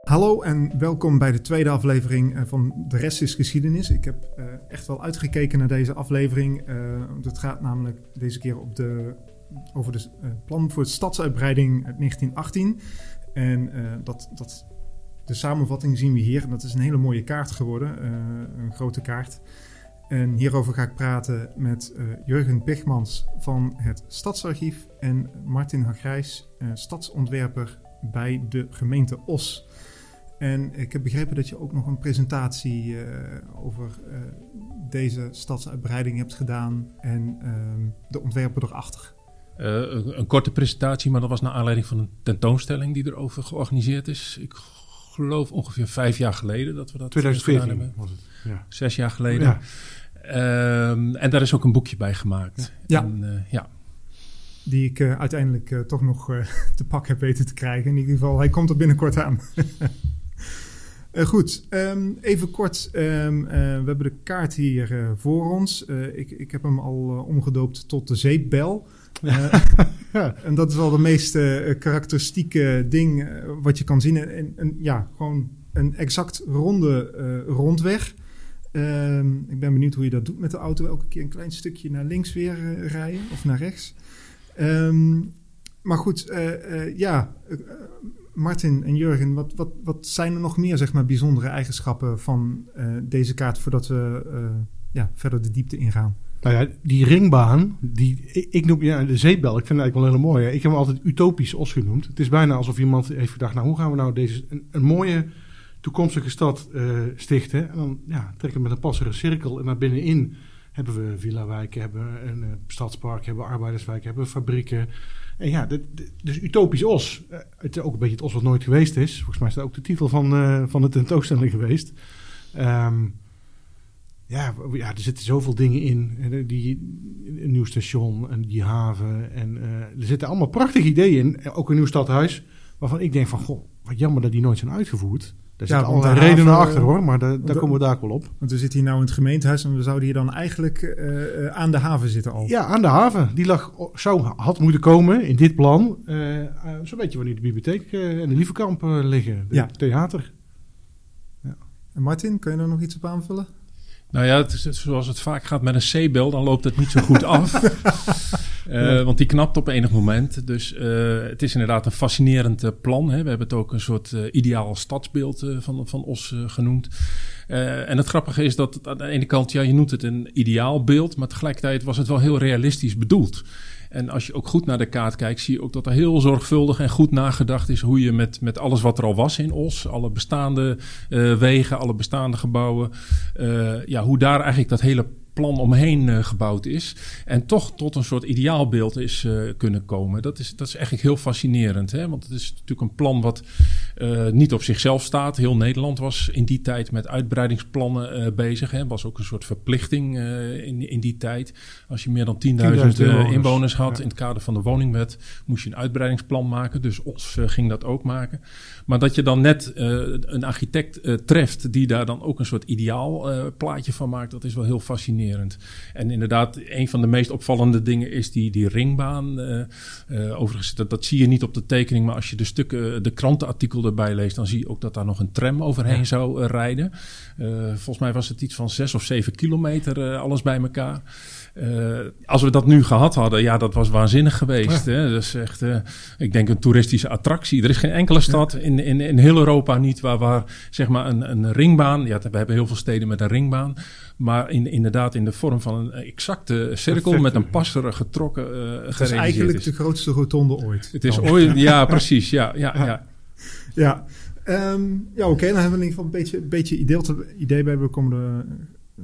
Hallo en welkom bij de tweede aflevering eh, van De Rest is Geschiedenis. Ik heb uh, echt wel uitgekeken naar deze aflevering. Uh, het gaat namelijk deze keer op de, over het plan voor de stadsuitbreiding uit 1918. En dat, dat, de samenvatting zien we hier. Dat is een hele mooie kaart geworden, een grote kaart. En hierover ga ik praten met Jurgen Pigmans van het Stadsarchief en Martin Hagrijs, stadsontwerper bij de gemeente Os. En ik heb begrepen dat je ook nog een presentatie uh, over uh, deze stadsuitbreiding hebt gedaan en uh, de ontwerpen erachter. Een, een, korte presentatie, maar dat was naar aanleiding van een tentoonstelling die erover georganiseerd is. Ik geloof ongeveer vijf jaar geleden dat we dat 2014 gedaan hebben. was het. Ja. Zes jaar geleden. Ja. Ehm, en daar is ook een boekje bij gemaakt. Ja. En, ja. Die ik uiteindelijk toch nog te pak heb weten te krijgen. In ieder geval, hij komt er binnenkort aan. Uh, goed, um, even kort. Um, uh, we hebben de kaart hier uh, voor ons. Ik, ik, heb hem al omgedoopt tot de zeepbel. ja. En dat is wel de meest karakteristieke ding wat je kan zien. En, en, ja, gewoon een exact ronde rondweg. Um, ik ben benieuwd hoe je dat doet met de auto. Elke keer een klein stukje naar links weer rijden of naar rechts. Maar goed, ja Martin en Jurgen, wat, wat, wat zijn er nog meer zeg maar, bijzondere eigenschappen van deze kaart voordat we ja, verder de diepte ingaan? Nou ja, die ringbaan, die, ik, noem ja, de zeepbel, ik vind het eigenlijk wel heel mooi. Ik heb hem altijd utopisch os genoemd. Het is bijna alsof iemand heeft gedacht, nou hoe gaan we nou deze, een, mooie toekomstige stad stichten? En dan ja, trekken we met een passere cirkel en naar binnenin hebben we villa-wijken, hebben een stadspark, hebben arbeiderswijken, hebben fabrieken. En ja, dus utopisch os. Uh, het is ook een beetje het os wat nooit geweest is. Volgens mij is dat ook de titel van, uh, van de tentoonstelling geweest. Um, ja, ja, er zitten zoveel dingen in. Die, een nieuw station, en die haven. En er zitten allemaal prachtige ideeën in. Ook een nieuw stadhuis. Waarvan ik denk van, goh, wat jammer dat die nooit zijn uitgevoerd. Daar ja, zitten allerlei redenen achter hoor, maar daar, daar komen we daar wel op. Want we zitten hier nou in het gemeentehuis en we zouden hier dan eigenlijk uh, aan de haven zitten al. Ja, aan de haven. Die lag, zou, had moeten komen in dit plan. Uh, Zo'n beetje waar nu de bibliotheek en de Lievekamp liggen. De ja. theater. Ja. En Martin, kun je er nog iets op aanvullen? Nou ja, het is, zoals het vaak gaat met een C-bel, dan loopt het niet zo goed af. uh, want die knapt op enig moment. Dus uh, het is inderdaad een fascinerend uh, plan. Hè. We hebben het ook een soort ideaal stadsbeeld van, van Os genoemd. en het grappige is dat aan de ene kant, ja, je noemt het een ideaal beeld, maar tegelijkertijd was het wel heel realistisch bedoeld. En als je ook goed naar de kaart kijkt, zie je ook dat er heel zorgvuldig en goed nagedacht is hoe je met, met alles wat er al was in Os, alle bestaande uh, wegen, alle bestaande gebouwen, uh, ja, hoe daar eigenlijk dat hele plan omheen uh, gebouwd is. En toch tot een soort ideaalbeeld is uh, kunnen komen. Dat is, dat is eigenlijk heel fascinerend. Hè? Want het is natuurlijk een plan wat uh, niet op zichzelf staat. Heel Nederland was in die tijd met uitbreidingsplannen bezig. Het was ook een soort verplichting in, in die tijd. Als je meer dan 10.000 inwoners. inwoners had ja. in het kader van de woningwet, moest je een uitbreidingsplan maken. Dus OS ging dat ook maken. Maar dat je dan net een architect treft die daar dan ook een soort ideaal plaatje van maakt, dat is wel heel fascinerend. En inderdaad, een van de meest opvallende dingen is die, die ringbaan. Overigens, dat, dat, zie je niet op de tekening, maar als je de stukken, de krantenartikel erbij leest, dan zie je ook dat daar nog een tram overheen ja. zou uh, rijden. volgens mij was het iets van zes of zeven kilometer, alles bij elkaar. Als we dat nu gehad hadden, ja, dat was waanzinnig geweest. Ja. Hè? Dat is echt, ik denk, een toeristische attractie. Er is geen enkele stad in, in, in heel Europa niet waar, waar zeg maar een, een ringbaan. Ja, we hebben heel veel steden met een ringbaan. Maar in, inderdaad in de vorm van een exacte cirkel met een passer getrokken. Uh, het is eigenlijk is. de grootste rotonde ooit. Het is ooit, ja, precies. Ja, ja, ja. Ja. Um, ja, oké. Dan hebben we in ieder geval een beetje, beetje idee, idee bij. We komen er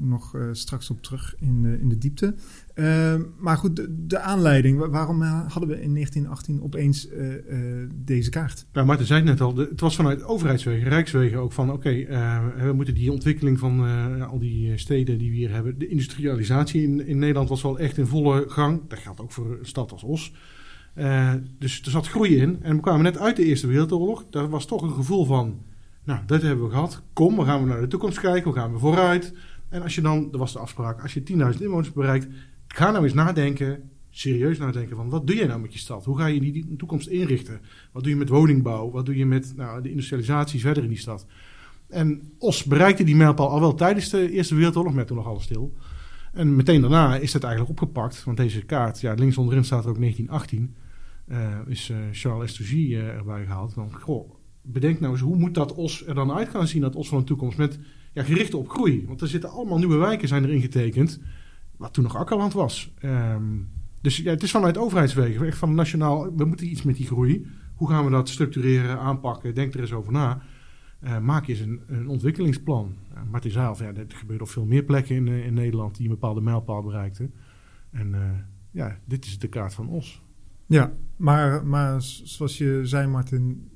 nog uh, straks op terug in de, in de diepte. Uh, maar goed, de, aanleiding. Waarom hadden we in 1918 opeens deze kaart? Nou, Marten zei het net al. Het was vanuit overheidswegen, rijkswegen ook van... oké, we moeten die ontwikkeling van al die steden die we hier hebben... de industrialisatie in, in Nederland was wel echt in volle gang. Dat geldt ook voor een stad als Os. Dus er zat groei in. En we kwamen net uit de Eerste Wereldoorlog. Daar was toch een gevoel van... nou, dat hebben we gehad. Kom, we gaan we naar de toekomst kijken. We gaan we vooruit... En als je dan, er was de afspraak, als je 10.000 inwoners bereikt, ga nou eens nadenken, serieus nadenken van wat doe jij nou met je stad? Hoe ga je die, die toekomst inrichten? Wat doe je met woningbouw? Wat doe je met nou, de industrialisatie verder in die stad? En Os bereikte die mijlpaal al wel tijdens de Eerste Wereldoorlog, met toen nog alles stil. En meteen daarna is dat eigenlijk opgepakt. Want deze kaart, ja, links onderin staat er ook 1918. Uh, is uh, Charles Estougy uh, erbij gehaald. Dan, goh, bedenk nou eens, hoe moet dat Os er dan uit gaan zien, dat Os van de toekomst, met ja, gericht op groei. Want er zitten allemaal nieuwe wijken zijn erin getekend, wat toen nog akkerland was. Um, dus ja, het is vanuit overheidswegen, echt van nationaal, we moeten iets met die groei. Hoe gaan we dat structureren, aanpakken? Denk er eens over na. Maak eens een, een ontwikkelingsplan. Uh, het is zelf, ja, dat gebeurt op veel meer plekken in, in Nederland die een bepaalde mijlpaal bereikten. En ja, dit is de kaart van Os. Ja, maar, maar zoals je zei, Martin,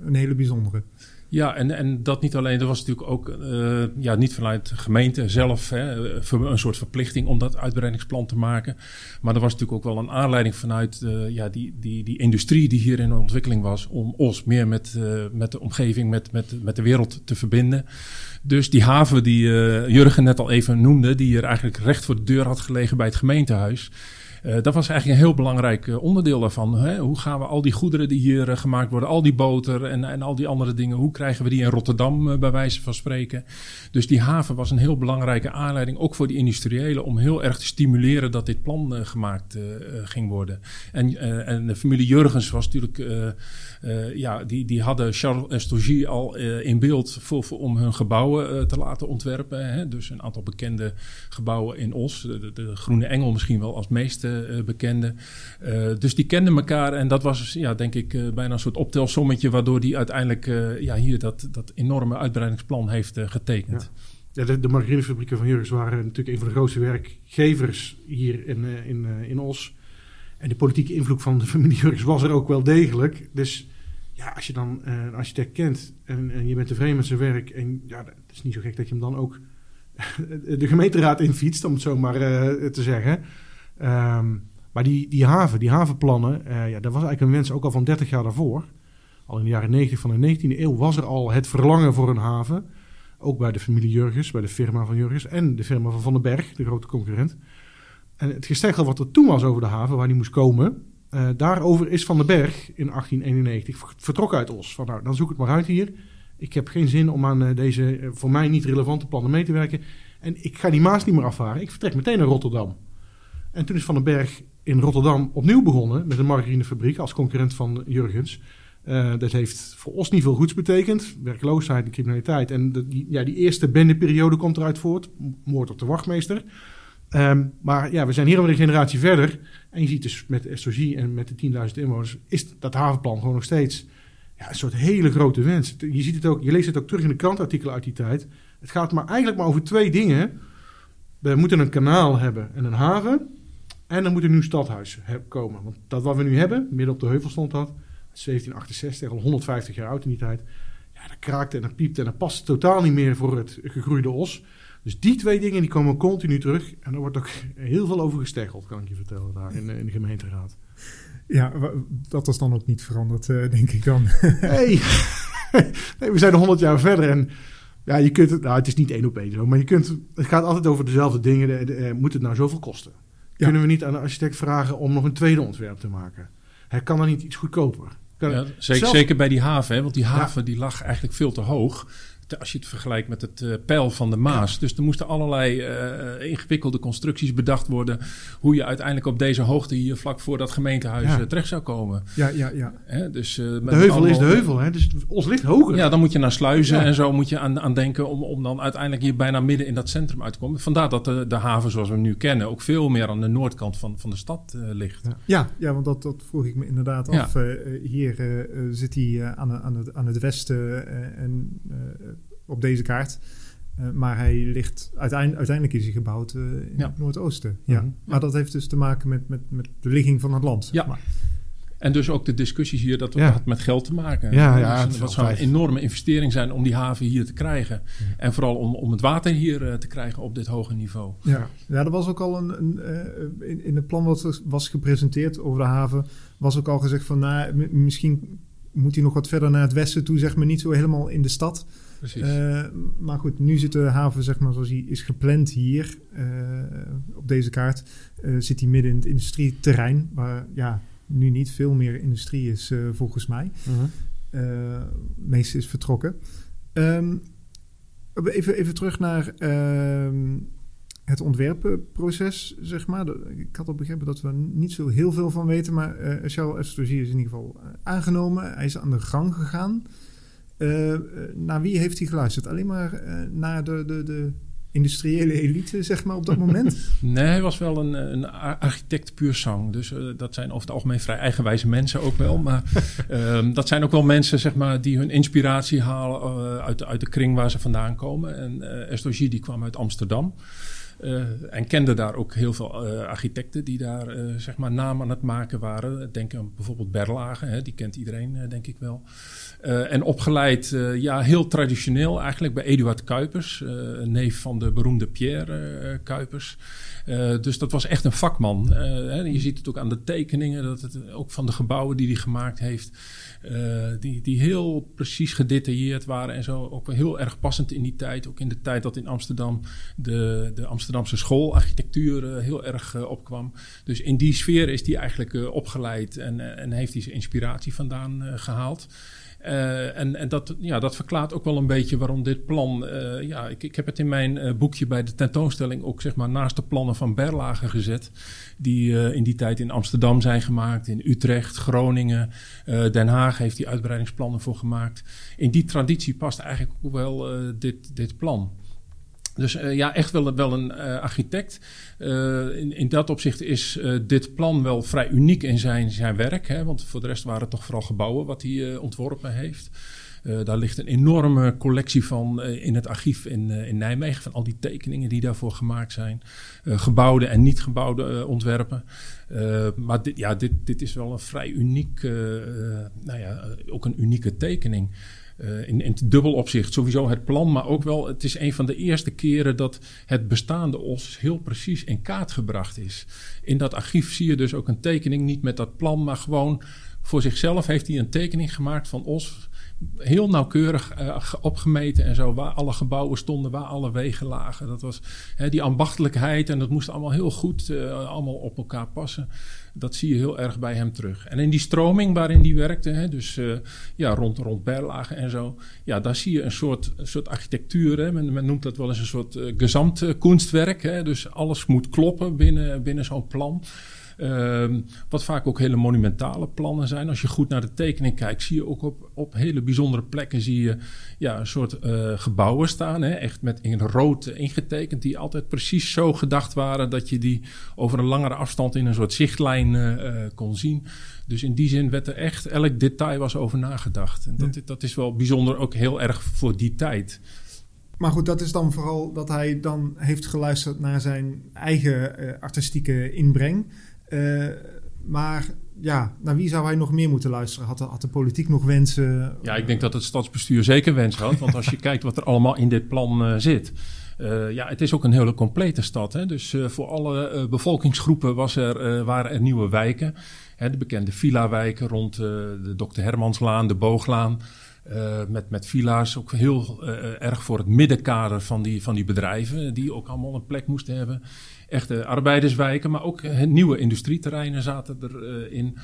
een hele bijzondere. Ja, en, en dat niet alleen. Dat was natuurlijk ook uh, ja, niet vanuit de gemeente zelf hè, een soort verplichting om dat uitbreidingsplan te maken. Maar er was natuurlijk ook wel een aanleiding vanuit uh, ja, die, die, die industrie die hier in ontwikkeling was. Om ons meer met, met de omgeving, met, met, met de wereld te verbinden. Dus die haven die Jurgen net al even noemde, die hier eigenlijk recht voor de deur had gelegen bij het gemeentehuis. Uh, dat was eigenlijk een heel belangrijk uh, onderdeel daarvan. Hè? Hoe gaan we al die goederen die hier uh, gemaakt worden, al die boter en, en al die andere dingen, hoe krijgen we die in Rotterdam bij wijze van spreken? Dus die haven was een heel belangrijke aanleiding, ook voor die industriëlen, om heel erg te stimuleren dat dit plan gemaakt ging worden. En, en de familie Jurgens was natuurlijk, ja, die, die hadden Charles Estougy al in beeld voor, om hun gebouwen te laten ontwerpen. Hè? Dus een aantal bekende gebouwen in Os, de, Groene Engel misschien wel als meeste uh, bekende. Dus die kenden elkaar en dat was ja, denk ik bijna een soort optelsommetje... waardoor die uiteindelijk ja, hier dat, dat enorme uitbreidingsplan heeft getekend. Ja. de, de margarinefabrieken van Jurgens waren natuurlijk een van de grootste werkgevers hier in, in, in Os. En de politieke invloed van de familie Jurgens was er ook wel degelijk. Dus ja, als je dan een architect kent en, en je bent tevreden met zijn werk... en ja, het is niet zo gek dat je hem dan ook de gemeenteraad infietst, om het zo maar uh, te zeggen. Um, maar die, die haven, die havenplannen, uh, ja, dat was eigenlijk een wens ook al van 30 jaar daarvoor. Al in de jaren 90 van de 19e eeuw was er al het verlangen voor een haven. Ook bij de familie Jurgens, bij de firma van Jurgens en de firma van Van den Berg, de grote concurrent. En het gesteggel wat er toen was over de haven, waar die moest komen, uh, daarover is Van den Berg in 1891 vertrokken uit Os. Van nou, dan zoek het maar uit hier. Ik heb geen zin om aan uh, deze voor mij niet relevante plannen mee te werken. En ik ga die Maas niet meer afvaren. Ik vertrek meteen naar Rotterdam. En toen is Van den Berg in Rotterdam opnieuw begonnen met een margarinefabriek als concurrent van Jurgens. Dat heeft voor ons niet veel goeds betekend. Werkloosheid en criminaliteit. En ja, die eerste bendeperiode komt eruit voort. Moord op de wachtmeester. Um, maar ja, we zijn hier alweer een generatie verder. En je ziet dus met de SOG en met de 10.000 inwoners... is dat havenplan gewoon nog steeds ja, een soort hele grote wens. Je, ziet het ook, je leest het ook terug in de krantartikelen uit die tijd. Het gaat maar eigenlijk maar over twee dingen. We moeten een kanaal hebben en een haven... En dan moet een nieuw stadhuis komen. Want dat wat we nu hebben, midden op de heuvel stond dat. 1768, al 150 jaar oud in die tijd. Ja, dat kraakte en dat piepte en dat past totaal niet meer voor het gegroeide os. Dus die twee dingen die komen continu terug. En er wordt ook heel veel over gesteggeld, kan ik je vertellen, daar in, in de gemeenteraad. Ja, dat is dan ook niet veranderd, uh, denk ik dan. nee. nee, we zijn er 100 jaar verder en ja, je kunt het, nou, het is niet één op één zo, maar je kunt, het gaat altijd over dezelfde dingen. De, de, de, moet het nou zoveel kosten? Ja. Kunnen we niet aan de architect vragen om nog een tweede ontwerp te maken? Hij kan dan niet iets goedkoper? Ja, zeker, zelf... zeker, bij die haven, hè? want die haven ja. die lag eigenlijk veel te hoog als je het vergelijkt met het uh, pijl van de Maas. Ja. Dus er moesten allerlei uh, ingewikkelde constructies bedacht worden. Hoe je uiteindelijk op deze hoogte hier vlak voor dat gemeentehuis ja. terecht zou komen. Ja, ja, ja. Hè, dus, de heuvel allemaal, is de heuvel, hè? dus ons ligt hoger. Ja, dan moet je naar sluizen ja. en zo moet je aan, aan denken om, om dan uiteindelijk hier bijna midden in dat centrum uit te komen. Vandaar dat de, de haven zoals we hem nu kennen ook veel meer aan de noordkant van, van de stad ligt. Ja, ja, ja want dat, dat vroeg ik me inderdaad af. hier zit hij aan, aan, het, aan het westen en op deze kaart. Uh, maar hij ligt uiteindelijk, uiteindelijk is hij gebouwd uh, in ja. het noordoosten. Ja. Mm -hmm. Maar dat heeft dus te maken met, met, met de ligging van het land. Ja. Maar. En dus ook de discussies hier, dat ja. had met geld te maken. Ja, ja, dus het zou een enorme investering zijn om die haven hier te krijgen. Ja. En vooral om, om het water hier uh, te krijgen op dit hoge niveau. Ja, ja er was ook al een, een uh, in, in het plan wat was gepresenteerd over de haven, was ook al gezegd van nou, misschien moet hij nog wat verder naar het westen toe, zeg maar niet zo helemaal in de stad. Precies. Uh, maar goed, nu zit de haven, zeg maar, zoals die is gepland hier uh, op deze kaart, uh, zit die midden in het industrieterrein, waar ja, nu niet veel meer industrie is, volgens mij. -huh. het meeste is vertrokken. Um, even, even terug naar ehm, het ontwerpenproces, zeg maar. Ik had al begrepen dat we niet zo heel veel van weten, maar uh, Charles Estrosi is in ieder geval aangenomen. Hij is aan de gang gegaan. Uh, naar wie heeft hij geluisterd? Alleen maar uh, naar de, de, de industriële elite, zeg maar, op dat moment? nee, hij was wel een, een architect puur zang. Dus uh, dat zijn over het algemeen vrij eigenwijze mensen ook wel. Maar uh, dat zijn ook wel mensen, zeg maar, die hun inspiratie halen uh, uit, de, uit de kring waar ze vandaan komen. En uh, Estogie, die kwam uit Amsterdam. Uh, en kende daar ook heel veel uh, architecten die daar uh, zeg maar naam aan het maken waren. Denk aan bijvoorbeeld Berlage, hè, die kent iedereen denk ik wel. En opgeleid, ja, heel traditioneel eigenlijk bij Eduard Kuipers, neef van de beroemde Pierre Kuipers. dus dat was echt een vakman. Hè, je ziet het ook aan de tekeningen, dat het, ook van de gebouwen die hij gemaakt heeft. die, die heel precies gedetailleerd waren en zo. Ook heel erg passend in die tijd. Ook in de tijd dat in Amsterdam de, de Amsterdamse schoolarchitectuur heel erg opkwam. Dus in die sfeer is hij eigenlijk opgeleid en, en heeft hij zijn inspiratie vandaan gehaald. En en dat, ja, dat verklaart ook wel een beetje waarom dit plan. ja, ik, ik heb het in mijn boekje bij de tentoonstelling ook zeg maar naast de plannen van Berlage gezet. Die in die tijd in Amsterdam zijn gemaakt, in Utrecht, Groningen, Den Haag heeft hij uitbreidingsplannen voor gemaakt. In die traditie past eigenlijk ook wel dit, dit plan. Dus uh, ja, echt wel, wel een uh, architect. Uh, in, in dat opzicht is dit plan wel vrij uniek in zijn, zijn werk. Hè? Want voor de rest waren het toch vooral gebouwen wat hij ontworpen heeft. daar ligt een enorme collectie van in het archief in, in Nijmegen. Van al die tekeningen die daarvoor gemaakt zijn. gebouwde en niet gebouwde ontwerpen. maar dit, ja, dit, dit is wel een vrij uniek, nou ja, ook een unieke tekening. Uh, in, in dubbel opzicht. Sowieso het plan, maar ook wel, het is een van de eerste keren dat het bestaande os heel precies in kaart gebracht is. In dat archief zie je dus ook een tekening, niet met dat plan, maar gewoon voor zichzelf heeft hij een tekening gemaakt van os. Heel nauwkeurig uh, opgemeten en zo, waar alle gebouwen stonden, waar alle wegen lagen. Dat was hè, die ambachtelijkheid en dat moest allemaal heel goed uh, allemaal op elkaar passen dat zie je heel erg bij hem terug. En in die stroming waarin hij werkte, hè, dus uh, ja, rond, rond Berlage en zo, ja, daar zie je een soort, een soort architectuur. Hè. Men, men noemt dat wel eens een soort gezamtkunstwerk. Dus alles moet kloppen binnen, binnen zo'n plan. Um, wat vaak ook hele monumentale plannen zijn. Als je goed naar de tekening kijkt, zie je ook op, op hele bijzondere plekken zie je, ja, een soort uh, gebouwen staan. Hè, echt met in rood ingetekend, die altijd precies zo gedacht waren dat je die over een langere afstand in een soort zichtlijn uh, kon zien. Dus in die zin werd er echt, elk detail was over nagedacht. En dat, ja. dat is wel bijzonder ook heel erg voor die tijd. Maar goed, dat is dan vooral dat hij dan heeft geluisterd naar zijn eigen uh, artistieke inbreng. Uh, maar ja, naar wie zou hij nog meer moeten luisteren? Had de, had de politiek nog wensen? Ja, ik denk dat het stadsbestuur zeker wensen had. Want als je kijkt wat er allemaal in dit plan uh, zit. Uh, ja, het is ook een hele complete stad. Hè? Dus uh, voor alle bevolkingsgroepen was er, waren er nieuwe wijken. Hè, de bekende villa-wijken rond de Dr. Hermanslaan, de Booglaan. Met, met villa's, ook heel erg voor het middenkader van die, van die bedrijven. Die ook allemaal een plek moesten hebben echte arbeiderswijken, maar ook nieuwe industrieterreinen zaten erin.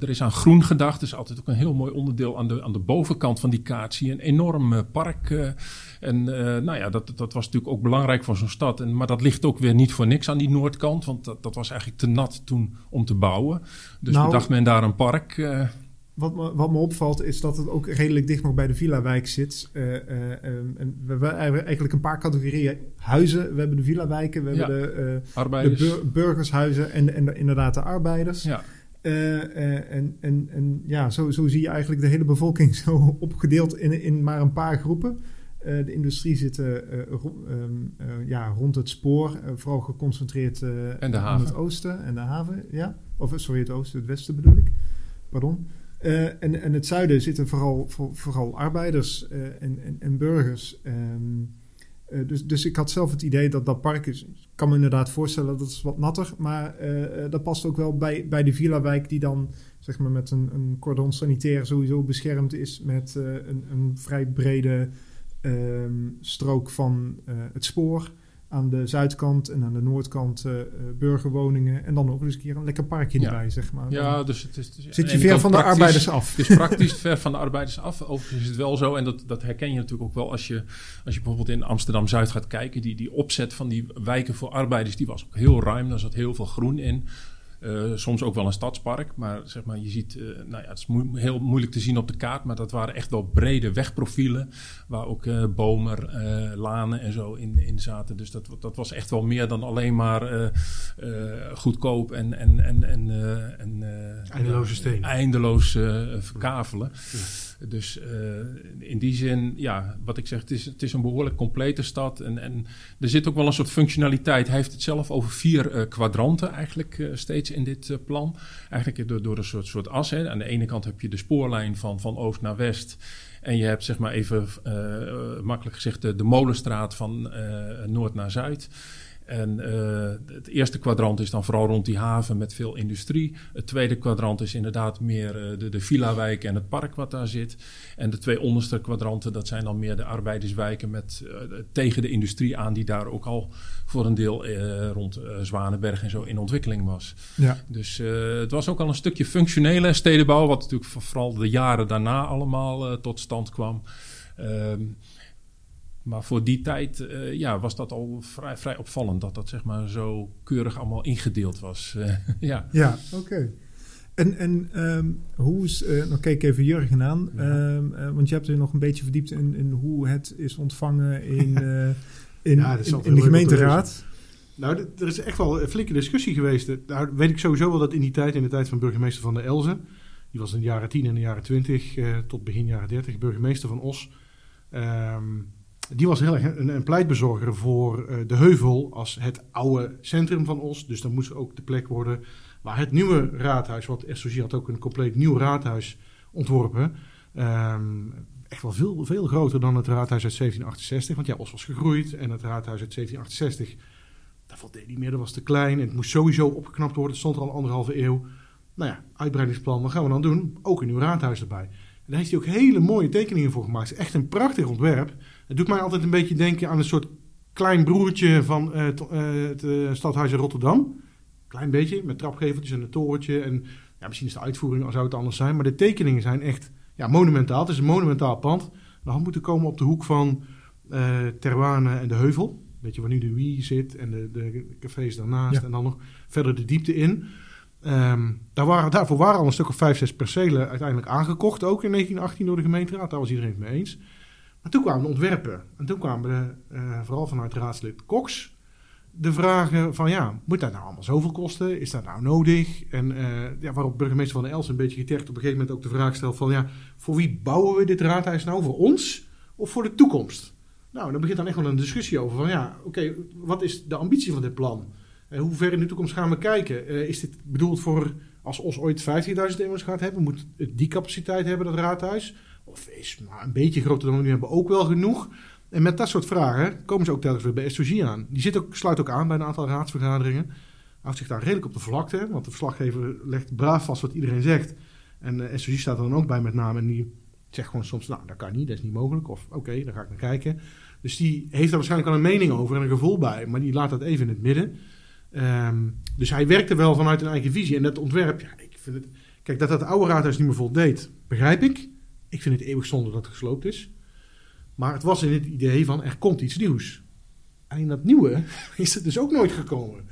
Er is aan groen gedacht, dus altijd ook een heel mooi onderdeel aan de, aan de bovenkant van die kaart. Zie je een enorm park. En nou ja, dat, dat was natuurlijk ook belangrijk voor zo'n stad. En, maar dat ligt ook weer niet voor niks aan die noordkant, want dat, dat was eigenlijk te nat toen om te bouwen. Dus nou, bedacht men daar een park. Wat me, wat me opvalt is dat het ook redelijk dicht nog bij de Villa-wijk zit. Uh, uh, en we hebben eigenlijk een paar categorieën huizen. We hebben de Villa-wijken, we ja. hebben de, de bur burgershuizen en, en de, inderdaad de arbeiders. Ja. en, en, en ja, zo, zo zie je eigenlijk de hele bevolking zo opgedeeld in, in maar een paar groepen. de industrie zit um, ja, rond het spoor, vooral geconcentreerd aan het oosten en de haven. Ja? Of sorry, het oosten, het westen bedoel ik. Pardon. Uh, en, en het zuiden zitten vooral, voor, vooral arbeiders uh, en, en, burgers. Um, Eh, dus, dus ik had zelf het idee dat dat park is. Ik kan me inderdaad voorstellen dat het wat natter. Maar eh, eh, dat past ook wel bij, bij de Villa-wijk, die dan zeg maar met een, een cordon sanitair sowieso beschermd is. Met eh, een, een vrij brede ehm, strook van eh, het spoor. Aan de zuidkant en aan de noordkant eh, eh, burgerwoningen. En dan nog eens een keer een lekker parkje Ja. erbij, zeg maar. Ja, dus het is... aan zit je ver van de arbeiders af. Het is praktisch ver van de arbeiders af. Overigens is het wel zo, en dat, dat herken je natuurlijk ook wel als je, als je bijvoorbeeld in Amsterdam-Zuid gaat kijken. Die, die opzet van die wijken voor arbeiders, die was ook heel ruim. Daar zat heel veel groen in. Eh, soms ook wel een stadspark, maar zeg maar, je ziet, eh, nou ja, het is heel moeilijk te zien op de kaart, maar dat waren echt wel brede wegprofielen, waar ook eh, bomen, lanen en zo in, in zaten. Dus dat, dat was echt wel meer dan alleen maar goedkoop en, en, en, en, en eindeloos verkavelen. Dus eh, in die zin, ja, wat ik zeg, het is, het is een behoorlijk complete stad. En, en er zit ook wel een soort functionaliteit. Hij heeft het zelf over vier eh, kwadranten eigenlijk eh, steeds in dit plan. Eigenlijk door, door een soort, soort as. Hè. Aan de ene kant heb je de spoorlijn van, van oost naar west. En je hebt zeg maar even makkelijk gezegd de, de molenstraat van noord naar zuid. En eh, het eerste kwadrant is dan vooral rond die haven met veel industrie. Het tweede kwadrant is inderdaad meer eh, de, de villa-wijk en het park wat daar zit. En de twee onderste kwadranten, dat zijn dan meer de arbeiderswijken met, eh, tegen de industrie aan, die daar ook al voor een deel rond Zwanenberg en zo in ontwikkeling was. Ja. Dus het was ook al een stukje functionele stedenbouw, wat natuurlijk voor- vooral de jaren daarna allemaal tot stand kwam. Ehm, maar voor die tijd eh, ja, was dat al vrij, vrij opvallend dat dat zeg maar zo keurig allemaal ingedeeld was. Eh, ja. Ja, oké. En, en ehm, hoe is, nog keek even Jurgen aan, Ja. Ehm, eh, want je hebt er nog een beetje verdiept in, in hoe het is ontvangen in, in, Ja, in, in de gemeenteraad. Nou, er is echt wel een flinke discussie geweest. Nou, weet ik sowieso wel dat in die tijd, in de tijd van burgemeester Van der Elzen, die was in de jaren 10 en de jaren 20 eh, tot begin jaren 30, burgemeester van Os. ehm, die was heel erg een, een pleitbezorger voor eh, de heuvel als het oude centrum van Os. Dus dat moest ook de plek worden waar het nieuwe raadhuis, want SOG had ook een compleet nieuw raadhuis ontworpen. Ehm, echt wel veel, veel groter dan het raadhuis uit 1768. Want ja, Os was gegroeid en het raadhuis uit 1768 dat voldeed niet meer, dat was te klein. En het moest sowieso opgeknapt worden. Het stond er al anderhalve eeuw. Nou ja, uitbreidingsplan, wat gaan we dan doen? Ook een nieuw raadhuis erbij. En daar heeft hij ook hele mooie tekeningen voor gemaakt. Echt een prachtig ontwerp. Het doet mij altijd een beetje denken aan een soort klein broertje van eh, eh, het eh, stadhuis in Rotterdam. Klein beetje, met trapgeveltjes en een torentje. En ja, misschien is de uitvoering, zou het anders zijn. Maar de tekeningen zijn echt ja, monumentaal. Het is een monumentaal pand. De hand moeten komen op de hoek van Terwane en de Heuvel. Weet je waar nu de Wii zit en de, de cafés daarnaast. Ja. En dan nog verder de diepte in. Ehm, daar waren, daarvoor waren al een stuk of vijf, zes percelen uiteindelijk aangekocht. Ook in 1918 door de gemeenteraad. Daar was iedereen het mee eens. Maar toen kwamen de ontwerpen. En toen kwamen de, eh, vooral vanuit raadslid Cox de vragen van ja, moet dat nou allemaal zoveel kosten? Is dat nou nodig? En eh, ja, waarop burgemeester Van der Els een beetje getergd op een gegeven moment ook de vraag stelt van ja, voor wie bouwen we dit raadhuis nou? Voor ons of voor de toekomst? Nou, dan begint dan echt wel een discussie over van ja, oké, wat is de ambitie van dit plan? Eh, hoe ver in de toekomst gaan we kijken? Is dit bedoeld voor als OS ooit 15.000 inwoners gaat hebben, moet het die capaciteit hebben, dat raadhuis? Of is maar een beetje groter dan we nu hebben ook wel genoeg? En met dat soort vragen komen ze ook telkens weer bij SOG aan. Die zit ook, sluit ook aan bij een aantal raadsvergaderingen. Houdt zich daar redelijk op de vlakte, want de verslaggever legt braaf vast wat iedereen zegt. En eh SOG staat er dan ook bij met name en die zegt gewoon soms, nou dat kan niet, dat is niet mogelijk. Of oké, daar ga ik naar kijken. Dus die heeft daar waarschijnlijk al een mening over en een gevoel bij, maar die laat dat even in het midden. Ehm, dus hij werkte wel vanuit een eigen visie. En dat ontwerp, ja, ik vind het... Kijk, dat dat oude raadhuis niet meer voldeed, begrijp ik. Ik vind het eeuwig zonde dat het gesloopt is. Maar het was in het idee van, er komt iets nieuws. En in dat nieuwe is het dus ook nooit gekomen.